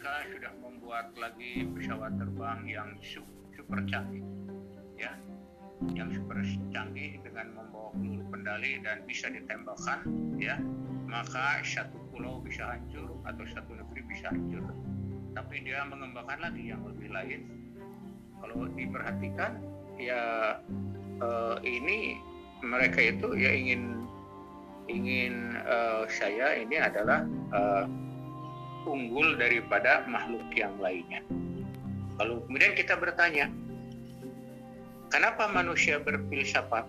Amerika sudah membuat lagi pesawat terbang yang super canggih, ya, yang super canggih dengan membawa peluru pendali dan bisa ditembakkan, ya, maka satu pulau bisa hancur atau satu negeri bisa hancur. Tapi dia mengembangkan lagi yang lebih lain. Kalau diperhatikan, ya uh, ini mereka itu ya ingin ingin uh, saya ini adalah uh, unggul daripada makhluk yang lainnya. Kalau kemudian kita bertanya, kenapa manusia berfilsafat?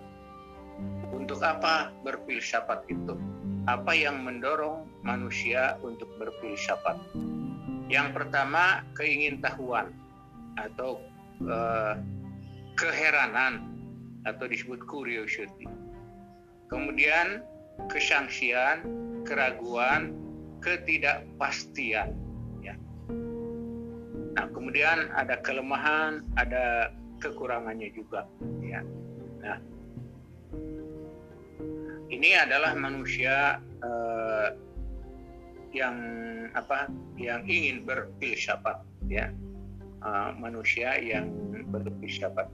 Untuk apa berfilsafat itu? Apa yang mendorong manusia untuk berfilsafat? Yang pertama, keingintahuan atau uh, keheranan atau disebut curiosity. Kemudian kesangsian, keraguan, ketidakpastian. Ya. Nah, kemudian ada kelemahan, ada kekurangannya juga. Ya. Nah, ini adalah manusia eh, yang apa? Yang ingin berfilsafat, ya. Uh, manusia yang berfilsafat.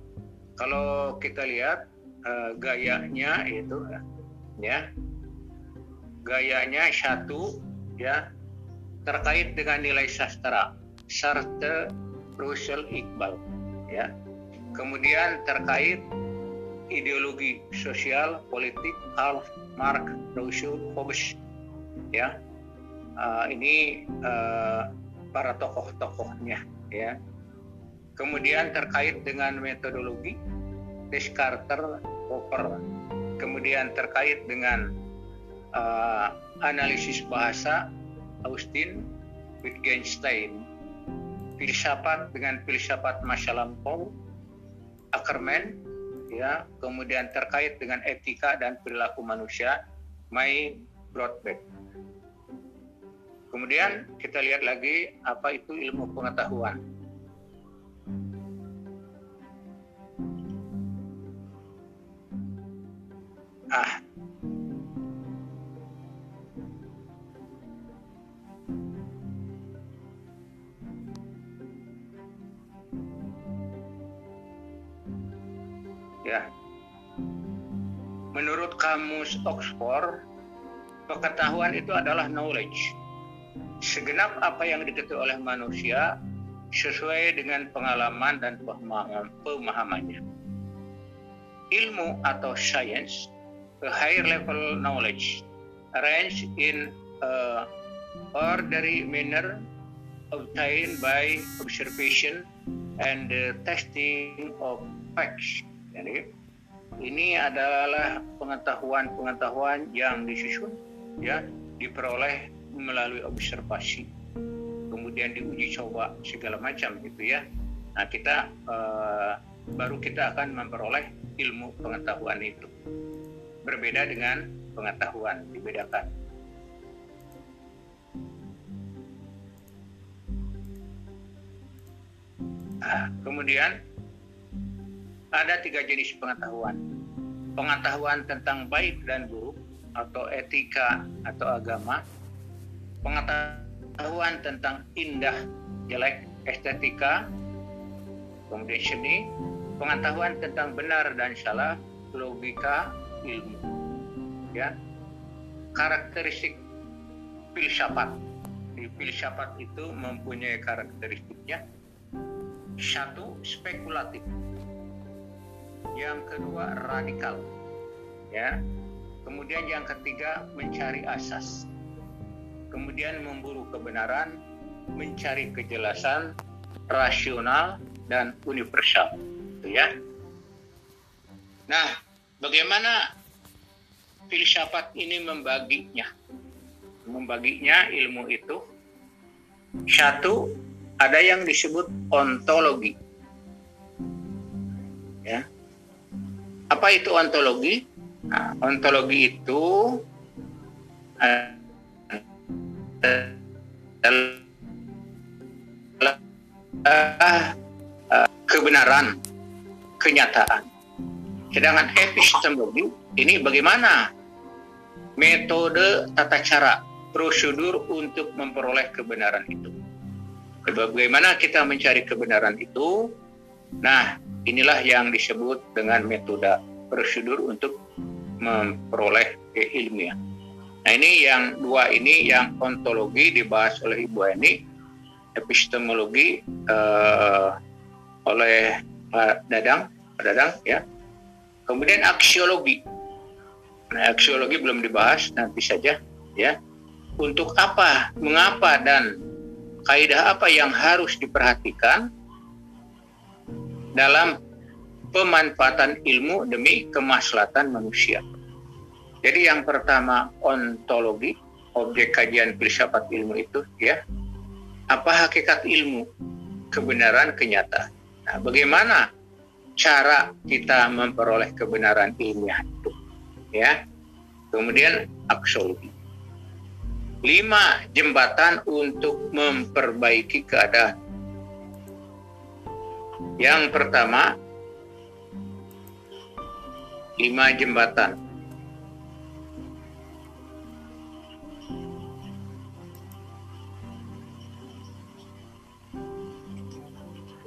Kalau kita lihat uh, gayanya itu, ya, gayanya satu ya terkait dengan nilai sastra Sartre Russell Iqbal ya. Kemudian terkait ideologi sosial politik Karl Marx Rousseau Hobbes ya. Uh, ini uh, para tokoh-tokohnya ya. Kemudian terkait dengan metodologi Descartes Popper. Kemudian terkait dengan uh, analisis bahasa Austin Wittgenstein. Filsafat dengan filsafat masa lampau Ackerman ya kemudian terkait dengan etika dan perilaku manusia May Broadbeck. Kemudian kita lihat lagi apa itu ilmu pengetahuan. Ah ya. Menurut kamus Oxford, pengetahuan itu adalah knowledge. Segenap apa yang diketahui oleh manusia sesuai dengan pengalaman dan pemahamannya. Ilmu atau science, a higher level knowledge, arranged in a orderly manner obtained by observation and the testing of facts jadi ini adalah pengetahuan-pengetahuan yang disusun ya diperoleh melalui observasi. Kemudian diuji coba segala macam gitu ya. Nah kita uh, baru kita akan memperoleh ilmu pengetahuan itu. Berbeda dengan pengetahuan dibedakan. Nah, kemudian ada tiga jenis pengetahuan. Pengetahuan tentang baik dan buruk atau etika atau agama. Pengetahuan tentang indah, jelek, estetika, kemudian seni. Pengetahuan tentang benar dan salah, logika, ilmu. Ya. Karakteristik filsafat. Di filsafat itu mempunyai karakteristiknya. Satu, spekulatif yang kedua radikal. Ya. Kemudian yang ketiga mencari asas. Kemudian memburu kebenaran mencari kejelasan rasional dan universal. Itu ya. Nah bagaimana filsafat ini membaginya? Membaginya ilmu itu. Satu ada yang disebut ontologi. Ya apa itu ontologi? Nah, ontologi itu uh, kebenaran, kenyataan. Sedangkan epistemologi ini bagaimana metode tata cara prosedur untuk memperoleh kebenaran itu. Bagaimana kita mencari kebenaran itu? Nah, inilah yang disebut dengan metode prosedur untuk memperoleh keilmian. Nah ini yang dua ini yang ontologi dibahas oleh Ibu Eni, epistemologi uh, oleh Pak Dadang, Pak Dadang ya. Kemudian aksiologi. Nah, aksiologi belum dibahas nanti saja ya. Untuk apa, mengapa dan kaidah apa yang harus diperhatikan dalam pemanfaatan ilmu demi kemaslahatan manusia. Jadi yang pertama ontologi, objek kajian filsafat ilmu itu ya. Apa hakikat ilmu? Kebenaran kenyataan. Nah, bagaimana cara kita memperoleh kebenaran ilmiah itu? Ya. Kemudian aksiologi lima jembatan untuk memperbaiki keadaan. Yang pertama, lima jembatan.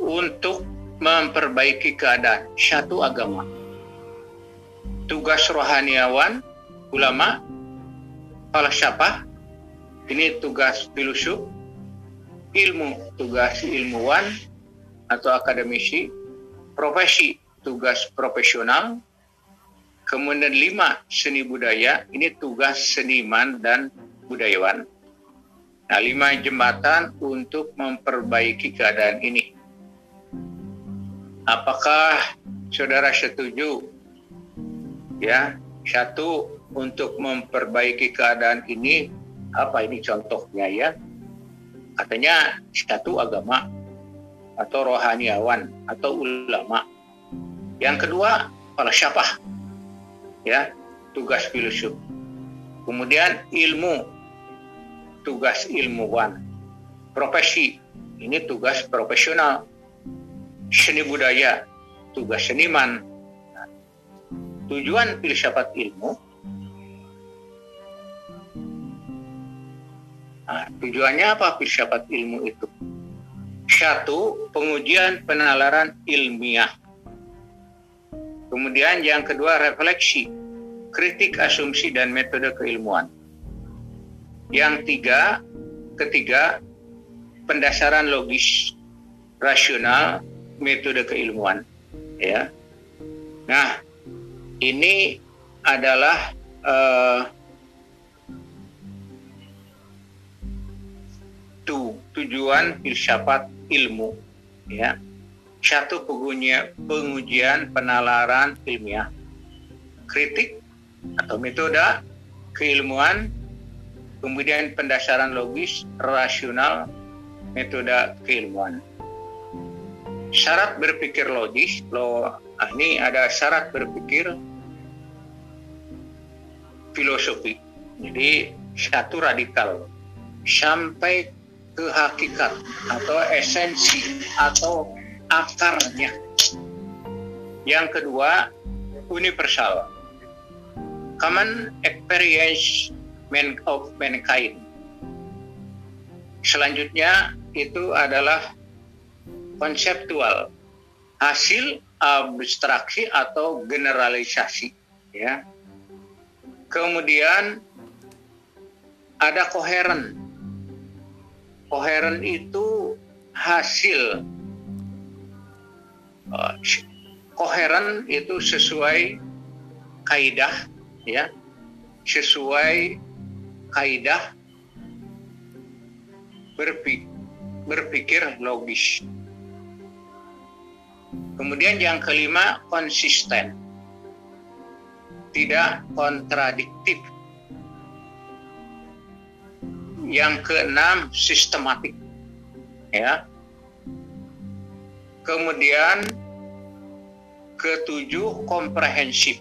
Untuk memperbaiki keadaan satu agama. Tugas rohaniawan, ulama, falsafah, ini tugas filosof, ilmu tugas ilmuwan atau akademisi, profesi tugas profesional, kemudian lima seni budaya, ini tugas seniman dan budayawan. Nah, lima jembatan untuk memperbaiki keadaan ini. Apakah saudara setuju? Ya, satu untuk memperbaiki keadaan ini apa ini contohnya ya katanya satu agama atau rohaniawan atau ulama. Yang kedua falsafah ya tugas filsuf kemudian ilmu. Tugas ilmuwan. Profesi. Ini tugas profesional. Seni budaya. Tugas seniman. Tujuan filsafat ilmu. Nah, tujuannya apa filsafat ilmu itu? Satu, pengujian penalaran ilmiah. Kemudian yang kedua, refleksi, kritik asumsi dan metode keilmuan. Yang tiga, ketiga, pendasaran logis, rasional, metode keilmuan. Ya. Nah, ini adalah uh, tujuan filsafat ilmu ya. Satu pengujian, pengujian penalaran ilmiah. Kritik atau metode keilmuan kemudian pendasaran logis rasional metode keilmuan. Syarat berpikir logis lo ah, ini ada syarat berpikir filosofi. Jadi satu radikal. Sampai ke hakikat atau esensi atau akarnya. Yang kedua, universal. Common experience of mankind. Selanjutnya itu adalah konseptual, hasil abstraksi atau generalisasi, ya. Kemudian ada koheren, koheren itu hasil uh, koheren itu sesuai kaidah ya. Sesuai kaidah berpikir, berpikir logis. Kemudian yang kelima konsisten. Tidak kontradiktif yang keenam sistematik. Ya. Kemudian ketujuh komprehensif.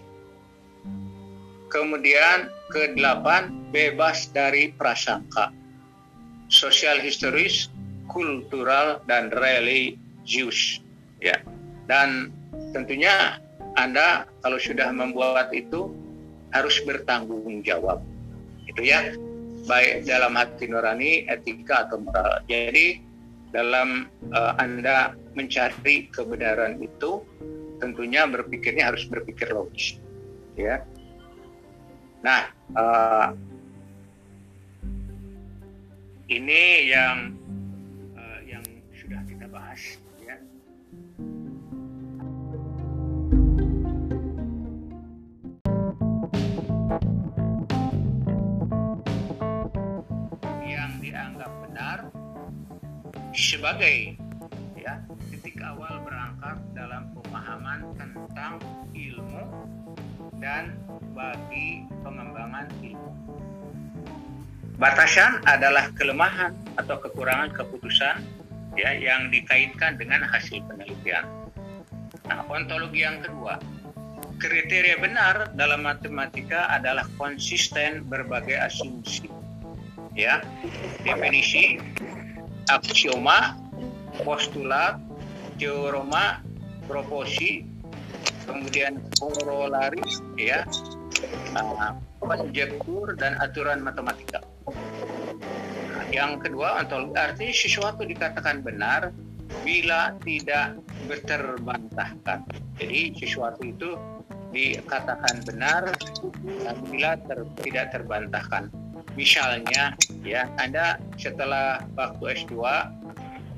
Kemudian kedelapan bebas dari prasangka. Sosial historis kultural dan religius. Ya. Dan tentunya anda kalau sudah membuat itu harus bertanggung jawab. Itu ya baik dalam hati nurani, etika atau moral. Jadi dalam uh, Anda mencari kebenaran itu tentunya berpikirnya harus berpikir logis ya nah uh, ini yang sebagai ya titik awal berangkat dalam pemahaman tentang ilmu dan bagi pengembangan ilmu. Batasan adalah kelemahan atau kekurangan keputusan ya yang dikaitkan dengan hasil penelitian. Nah, ontologi yang kedua, kriteria benar dalam matematika adalah konsisten berbagai asumsi. Ya, definisi aksioma, postulat, teorema, proposi, kemudian korolaris, ya, konjektur dan aturan matematika. Nah, yang kedua, ontologi artinya sesuatu dikatakan benar bila tidak terbantahkan. Jadi sesuatu itu dikatakan benar bila ter, tidak terbantahkan. Misalnya, ya Anda setelah waktu S2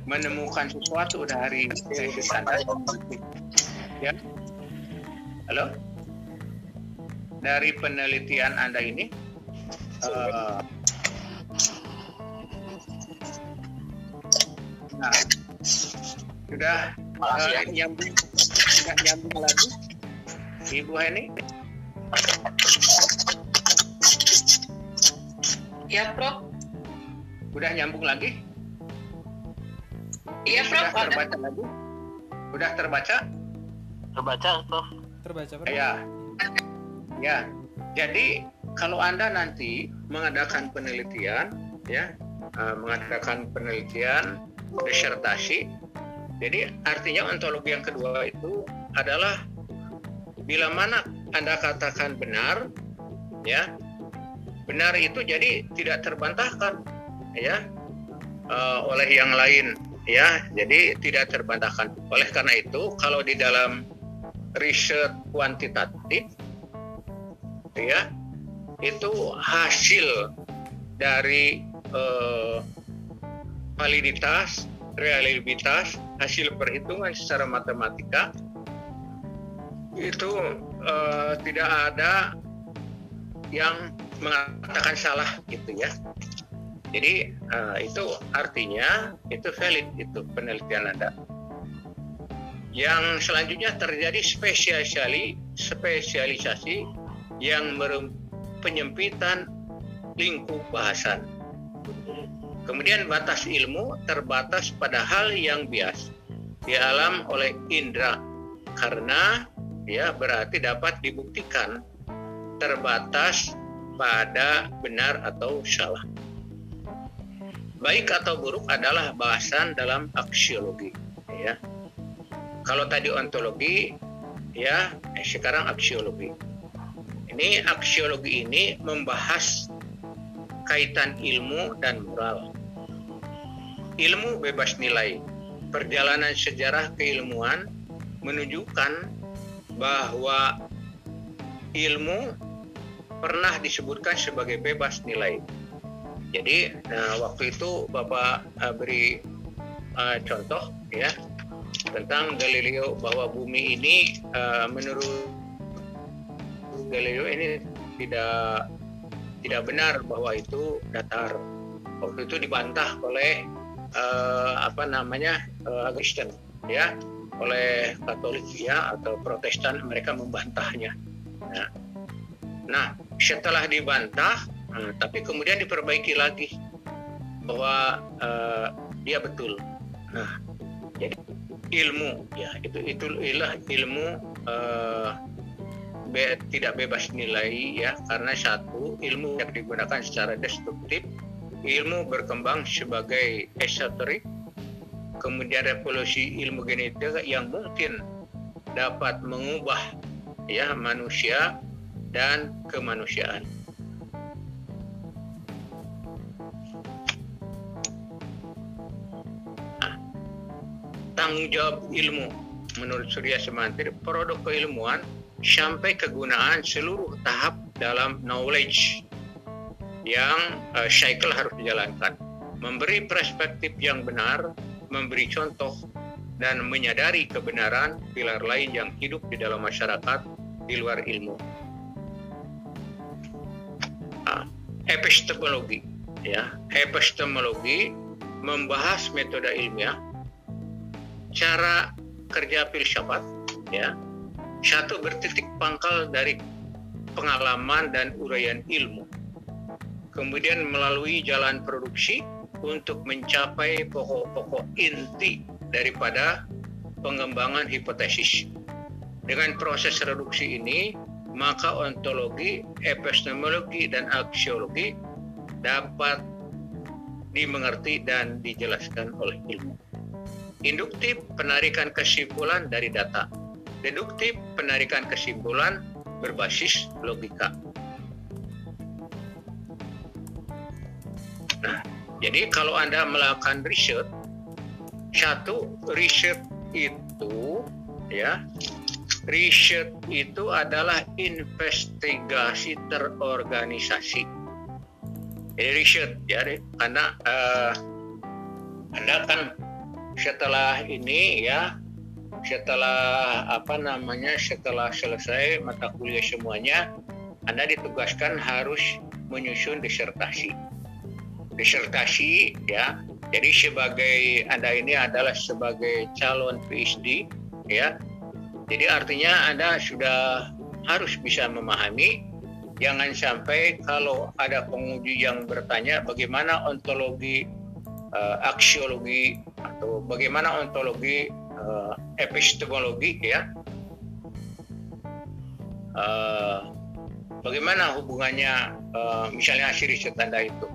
menemukan sesuatu dari tesis Anda, ya, halo, dari penelitian Anda ini, uh, nah, sudah uh, nyambung, nyambung lagi, Ibu Heni. Ya, Prof. Udah nyambung lagi? Iya, Prof. Sudah terbaca lagi? Sudah terbaca? Terbaca, Prof. Terbaca, Prof. Ya. Ya. Jadi kalau Anda nanti mengadakan penelitian, ya, uh, mengadakan penelitian disertasi, jadi artinya ontologi yang kedua itu adalah bila mana Anda katakan benar, ya, benar itu jadi tidak terbantahkan, ya, uh, oleh yang lain, ya, jadi tidak terbantahkan. Oleh karena itu, kalau di dalam riset kuantitatif, ya, itu hasil dari uh, validitas, realitas, hasil perhitungan secara matematika itu uh, tidak ada yang mengatakan salah gitu ya. Jadi uh, itu artinya itu valid itu penelitian Anda. Yang selanjutnya terjadi spesialisasi spesialisasi yang penyempitan lingkup bahasan. Kemudian batas ilmu terbatas pada hal yang bias di alam oleh indera karena ya berarti dapat dibuktikan terbatas pada benar atau salah. Baik atau buruk adalah bahasan dalam aksiologi ya. Kalau tadi ontologi ya eh, sekarang aksiologi. Ini aksiologi ini membahas kaitan ilmu dan moral. Ilmu bebas nilai. Perjalanan sejarah keilmuan menunjukkan bahwa ilmu pernah disebutkan sebagai bebas nilai. Jadi nah, waktu itu Bapak uh, beri uh, contoh ya tentang Galileo bahwa bumi ini uh, menurut Galileo ini tidak tidak benar bahwa itu datar. Waktu itu dibantah oleh uh, apa namanya uh, Kristen ya oleh Katolik ya atau Protestan mereka membantahnya. Nah, nah setelah dibantah, uh, tapi kemudian diperbaiki lagi bahwa uh, dia betul. Nah, jadi ilmu ya itu itu ilah ilmu uh, be, tidak bebas nilai ya karena satu ilmu yang digunakan secara destruktif ilmu berkembang sebagai esoterik kemudian revolusi ilmu genetika yang mungkin dapat mengubah ya manusia dan kemanusiaan. Nah, tanggung jawab ilmu menurut Surya Semantir produk keilmuan sampai kegunaan seluruh tahap dalam knowledge yang uh, cycle harus dijalankan memberi perspektif yang benar memberi contoh dan menyadari kebenaran pilar lain yang hidup di dalam masyarakat di luar ilmu. Epistemologi, ya, epistemologi membahas metode ilmiah, cara kerja filsafat, ya, satu bertitik pangkal dari pengalaman dan uraian ilmu, kemudian melalui jalan produksi untuk mencapai pokok-pokok inti daripada pengembangan hipotesis. Dengan proses reduksi ini, maka ontologi, epistemologi, dan aksiologi dapat dimengerti dan dijelaskan oleh ilmu. Induktif penarikan kesimpulan dari data. Deduktif penarikan kesimpulan berbasis logika. Nah, jadi kalau Anda melakukan riset, satu riset itu ya riset itu adalah investigasi terorganisasi. Jadi riset ya, karena uh, Anda kan setelah ini ya setelah apa namanya setelah selesai mata kuliah semuanya Anda ditugaskan harus menyusun disertasi disertasi ya. Jadi sebagai Anda ini adalah sebagai calon PhD ya. Jadi artinya Anda sudah harus bisa memahami jangan sampai kalau ada penguji yang bertanya bagaimana ontologi uh, aksiologi atau bagaimana ontologi uh, epistemologi ya uh, bagaimana hubungannya uh, misalnya riset anda itu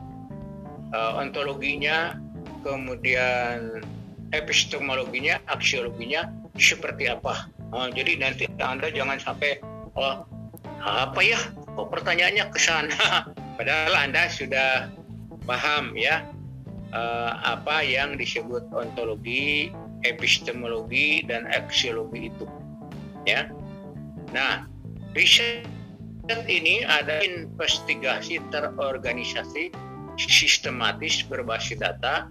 uh, ontologinya, kemudian epistemologinya, aksiologinya seperti apa. Uh, jadi nanti Anda jangan sampai oh apa ya? Oh pertanyaannya ke sana. Padahal Anda sudah paham ya uh, apa yang disebut ontologi, epistemologi dan aksiologi itu. Ya. Nah, riset ini ada investigasi terorganisasi sistematis berbasis data,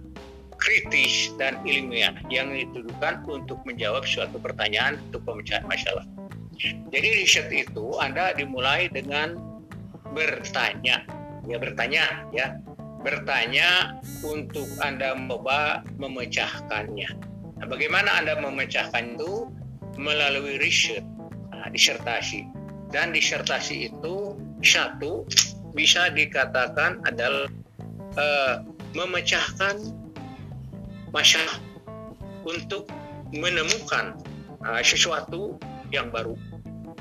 kritis dan ilmiah yang dituduhkan untuk menjawab suatu pertanyaan untuk pemecahan masalah. Jadi riset itu Anda dimulai dengan bertanya, ya bertanya ya, bertanya untuk Anda coba memecahkannya. Nah, bagaimana Anda memecahkan itu melalui riset, nah, disertasi. Dan disertasi itu satu bisa dikatakan adalah uh, memecahkan masalah untuk menemukan uh, sesuatu yang baru.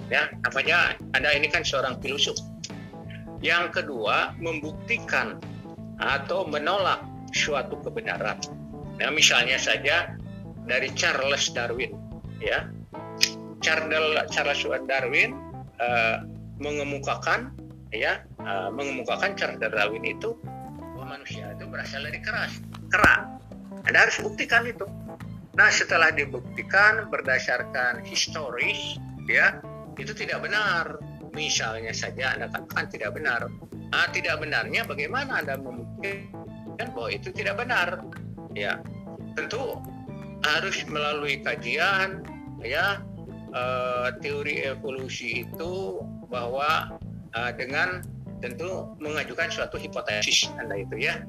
Ya, namanya Anda ini kan seorang filosof. Yang kedua, membuktikan atau menolak suatu kebenaran. Nah, misalnya saja dari Charles Darwin, ya. Charles Charles Darwin uh, mengemukakan ya uh, mengemukakan Charles Darwin itu manusia itu berasal dari keras, kerak. Anda harus buktikan itu. Nah, setelah dibuktikan berdasarkan historis, ya, itu tidak benar. Misalnya saja Anda katakan tidak benar. Nah, tidak benarnya bagaimana Anda membuktikan bahwa itu tidak benar? Ya, tentu harus melalui kajian, ya, uh, teori evolusi itu bahwa uh, dengan tentu mengajukan suatu hipotesis anda itu ya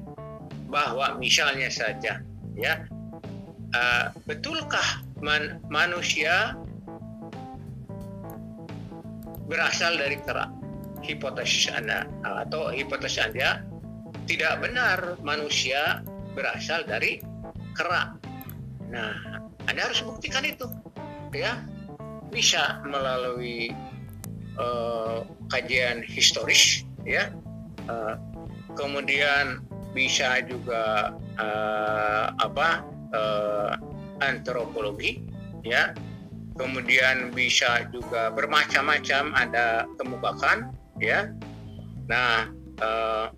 bahwa misalnya saja ya. Uh, betulkah man, manusia berasal dari kerak hipotesis anda atau hipotesis anda tidak benar manusia berasal dari kerak nah anda harus buktikan itu ya. Bisa melalui uh, kajian historis ya. Uh, kemudian bisa juga uh, apa uh, antropologi ya. Kemudian bisa juga bermacam-macam ada kemukakan ya. Nah uh,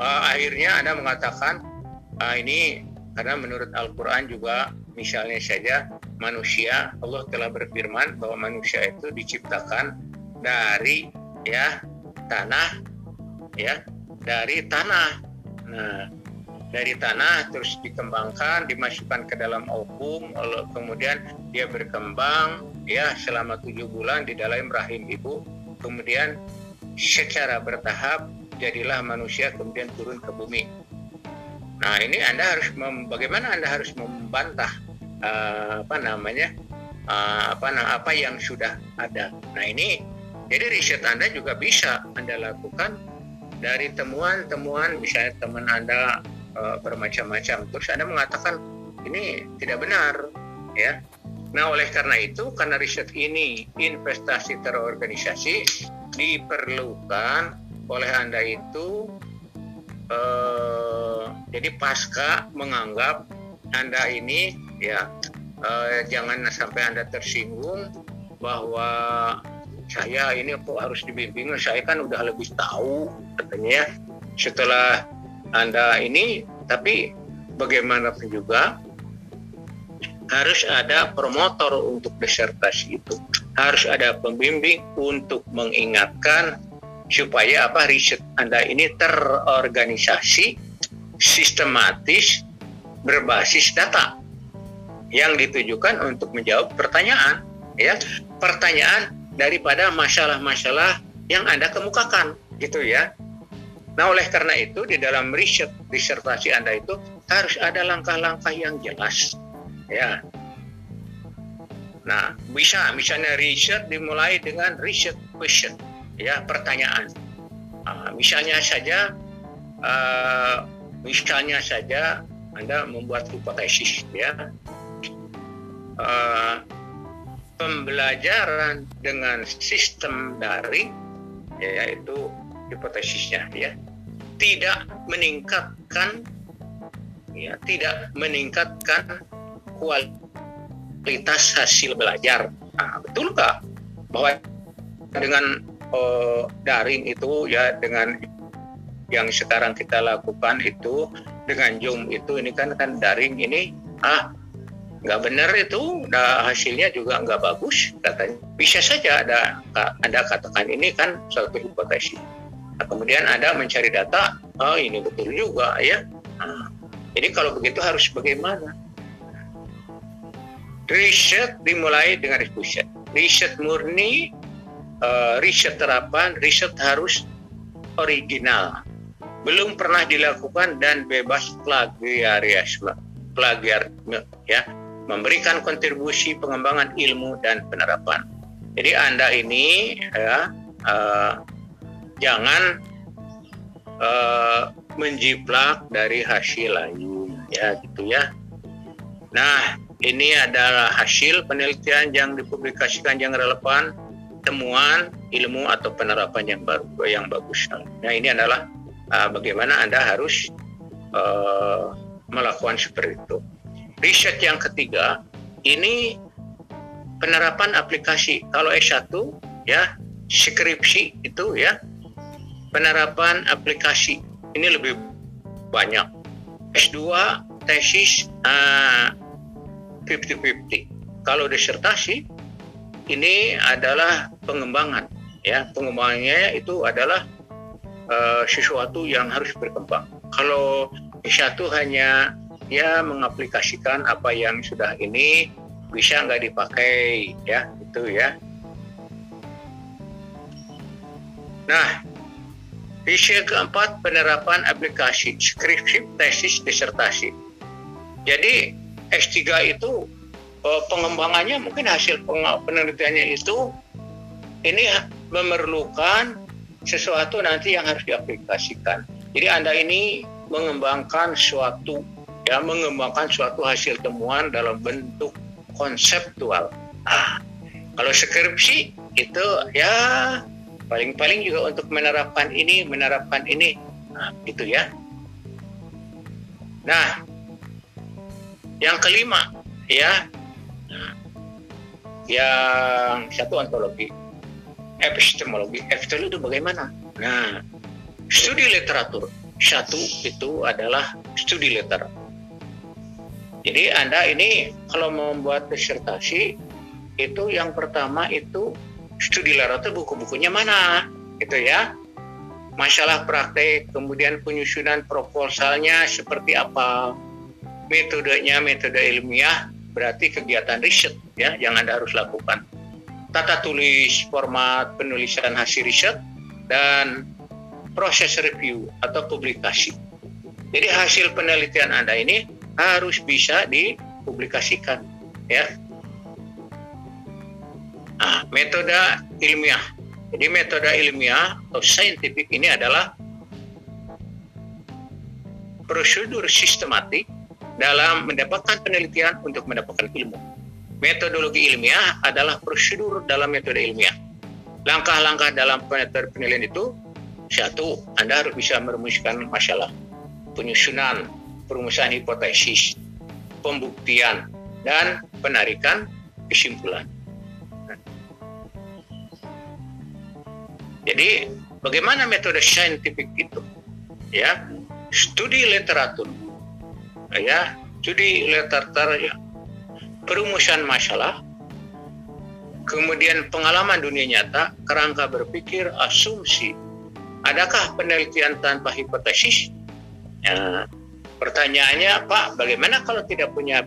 uh, akhirnya anda mengatakan uh, ini karena menurut Al-Quran juga misalnya saja manusia Allah telah berfirman bahwa manusia itu diciptakan dari ya tanah ya dari tanah. Nah dari tanah terus dikembangkan dimasukkan ke dalam ovum kemudian dia berkembang ya selama tujuh bulan di dalam rahim ibu. Kemudian secara bertahap jadilah manusia kemudian turun ke bumi. Nah ini anda harus bagaimana anda harus membantah uh, apa namanya uh, apa apa yang sudah ada. Nah ini jadi riset anda juga bisa anda lakukan dari temuan-temuan misalnya teman anda uh, bermacam-macam. Terus Anda mengatakan ini tidak benar, ya. Nah, oleh karena itu, karena riset ini investasi terorganisasi diperlukan oleh Anda itu uh, jadi pasca menganggap Anda ini ya uh, jangan sampai Anda tersinggung bahwa saya ini kok harus dibimbing saya kan udah lebih tahu katanya ya setelah anda ini, tapi bagaimanapun juga harus ada promotor untuk disertasi itu. Harus ada pembimbing untuk mengingatkan supaya apa riset Anda ini terorganisasi, sistematis, berbasis data yang ditujukan untuk menjawab pertanyaan, ya pertanyaan daripada masalah-masalah yang Anda kemukakan, gitu ya. Nah, oleh karena itu di dalam riset disertasi Anda itu harus ada langkah-langkah yang jelas. Ya. Nah, bisa misalnya riset dimulai dengan riset question, ya, pertanyaan. Uh, misalnya saja uh, misalnya saja Anda membuat hipotesis, ya. Uh, pembelajaran dengan sistem daring yaitu hipotesisnya ya. Tidak meningkatkan ya tidak meningkatkan kualitas hasil belajar. Nah, betulkah bahwa dengan uh, daring itu ya dengan yang sekarang kita lakukan itu dengan Zoom itu ini kan kan daring ini ah nggak benar itu nah, hasilnya juga nggak bagus katanya. Bisa saja ada ada katakan ini kan suatu hipotesis Nah, kemudian Anda mencari data, oh ini betul juga ya. Nah, jadi kalau begitu harus bagaimana? Riset dimulai dengan riset. Riset murni, uh, riset terapan, riset harus original. Belum pernah dilakukan dan bebas plagiarisme. Plagiarisme ya, memberikan kontribusi pengembangan ilmu dan penerapan. Jadi Anda ini ya uh, jangan uh, menjiplak dari hasil lain ya gitu ya. Nah, ini adalah hasil penelitian yang dipublikasikan yang relevan, temuan ilmu atau penerapan yang baru yang bagus. Nah, ini adalah uh, bagaimana Anda harus uh, melakukan seperti itu. Riset yang ketiga, ini penerapan aplikasi. Kalau S1 ya, skripsi itu ya penerapan aplikasi ini lebih banyak. S2 tesis uh, 50-50. Kalau disertasi ini adalah pengembangan ya pengembangannya itu adalah uh, sesuatu yang harus berkembang. Kalau S1 hanya ya mengaplikasikan apa yang sudah ini bisa nggak dipakai ya itu ya. Nah, Visi keempat, penerapan aplikasi skripsi, tesis, disertasi. Jadi S3 itu eh, pengembangannya mungkin hasil penelitiannya itu ini memerlukan sesuatu nanti yang harus diaplikasikan. Jadi Anda ini mengembangkan suatu ya mengembangkan suatu hasil temuan dalam bentuk konseptual. Nah, kalau skripsi itu ya paling-paling juga untuk menerapkan ini menerapkan ini. Nah, gitu ya. Nah yang kelima ya. Yang satu ontologi epistemologi. Epistemologi itu bagaimana? Nah studi literatur. Satu itu adalah studi literatur Jadi Anda ini kalau membuat disertasi itu yang pertama itu studi literatur buku-bukunya mana gitu ya. Masalah praktek, kemudian penyusunan proposalnya seperti apa, metodenya metode ilmiah, berarti kegiatan riset ya yang Anda harus lakukan. Tata tulis, format penulisan hasil riset, dan proses review atau publikasi. Jadi hasil penelitian Anda ini harus bisa dipublikasikan ya. Nah, metode ilmiah. Jadi metode ilmiah atau scientific ini adalah prosedur sistematik dalam mendapatkan penelitian untuk mendapatkan ilmu. Metodologi ilmiah adalah prosedur dalam metode ilmiah. Langkah-langkah dalam penelitian itu satu, Anda harus bisa merumuskan masalah, penyusunan, perumusan hipotesis, pembuktian, dan penarikan kesimpulan. Jadi, bagaimana metode saintifik itu? Ya, studi literatur, ya, studi literatur, ya, perumusan masalah, kemudian pengalaman dunia nyata, kerangka berpikir, asumsi, Adakah penelitian tanpa hipotesis? Ya, pertanyaannya, Pak, bagaimana kalau tidak punya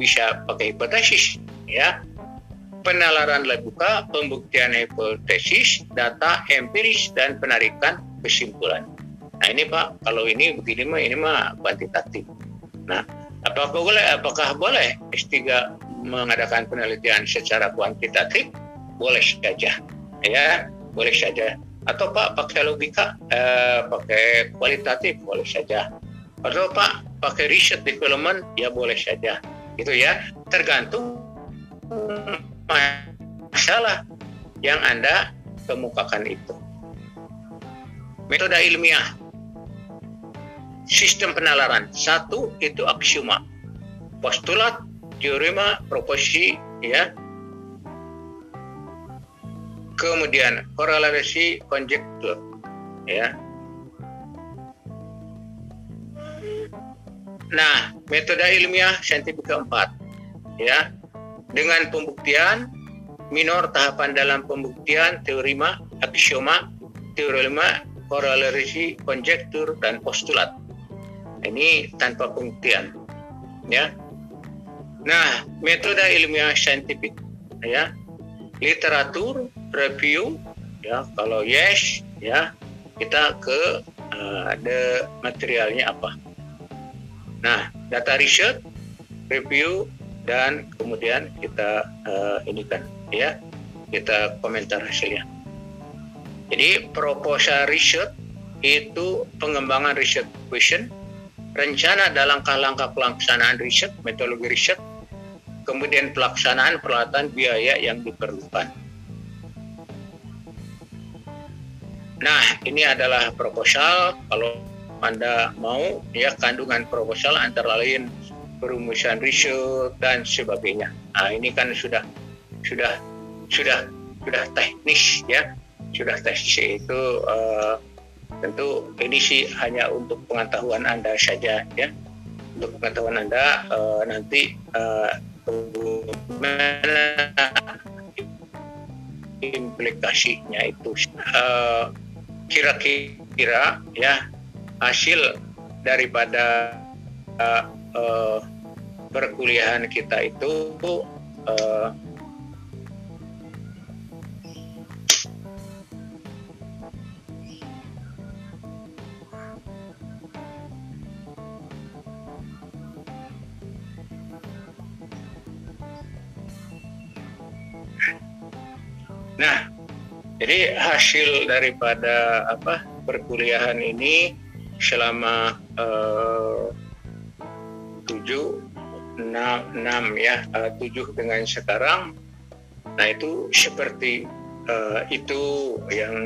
bisa pakai hipotesis? Ya, penalaran buka, pembuktian hipotesis, data empiris dan penarikan kesimpulan. Nah ini Pak, kalau ini begini mah ini mah kuantitatif. Nah, apakah boleh apakah boleh S3 mengadakan penelitian secara kuantitatif? Boleh saja. Ya, boleh saja atau Pak pakai logika, eh, pakai kualitatif boleh saja. Atau Pak pakai riset development ya boleh saja. Itu ya, tergantung masalah yang Anda kemukakan itu. Metode ilmiah, sistem penalaran. Satu itu aksioma, postulat, teorema, proposisi, ya, kemudian korelasi konjektur ya. Nah metode ilmiah saintifik keempat ya dengan pembuktian minor tahapan dalam pembuktian teorema aksioma teorema korelasi konjektur dan postulat. Ini tanpa pembuktian ya. Nah metode ilmiah saintifik ya. Literatur review ya. Kalau yes ya kita ke uh, materialnya apa. Nah data research review dan kemudian kita uh, ini kan ya kita komentar hasilnya jadi proposal research itu pengembangan riset question rencana dan langkah-langkah pelaksanaan riset metodologi riset kemudian pelaksanaan peralatan biaya yang diperlukan Nah, ini adalah proposal. Kalau Anda mau, ya kandungan proposal antara lain perumusan riset dan sebagainya. Nah, ini kan sudah sudah sudah sudah teknis ya, sudah teknis itu uh, tentu ini sih hanya untuk pengetahuan Anda saja ya. Untuk pengetahuan Anda uh, nanti uh, implikasinya itu uh, kira-kira ya hasil daripada uh, uh, perkuliahan kita itu uh, Nah, jadi hasil daripada apa perkuliahan ini selama uh, 7 6, 6 ya eh, 7 dengan sekarang. Nah itu seperti uh, itu yang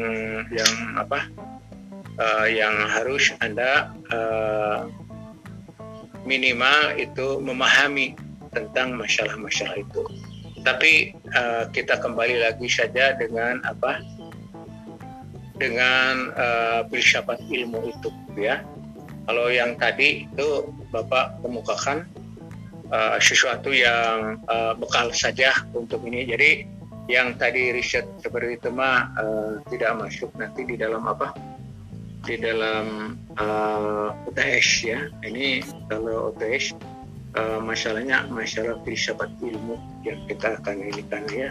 yang apa? Uh, yang harus anda uh, minimal itu memahami tentang masalah-masalah itu. Tapi uh, kita kembali lagi saja dengan apa? Dengan uh, filsafat ilmu itu ya kalau yang tadi itu bapak kemukakan uh, sesuatu yang uh, bekal saja untuk ini. Jadi yang tadi riset seperti itu mah uh, tidak masuk nanti di dalam apa? Di dalam uh, UTS ya. Ini kalau UTS uh, masalahnya masalah filsafat ilmu yang kita akan ini ya.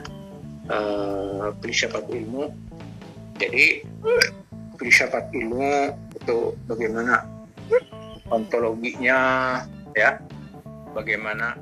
Uh, filsafat ilmu. Jadi filsafat ilmu itu bagaimana ontologinya ya. Bagaimana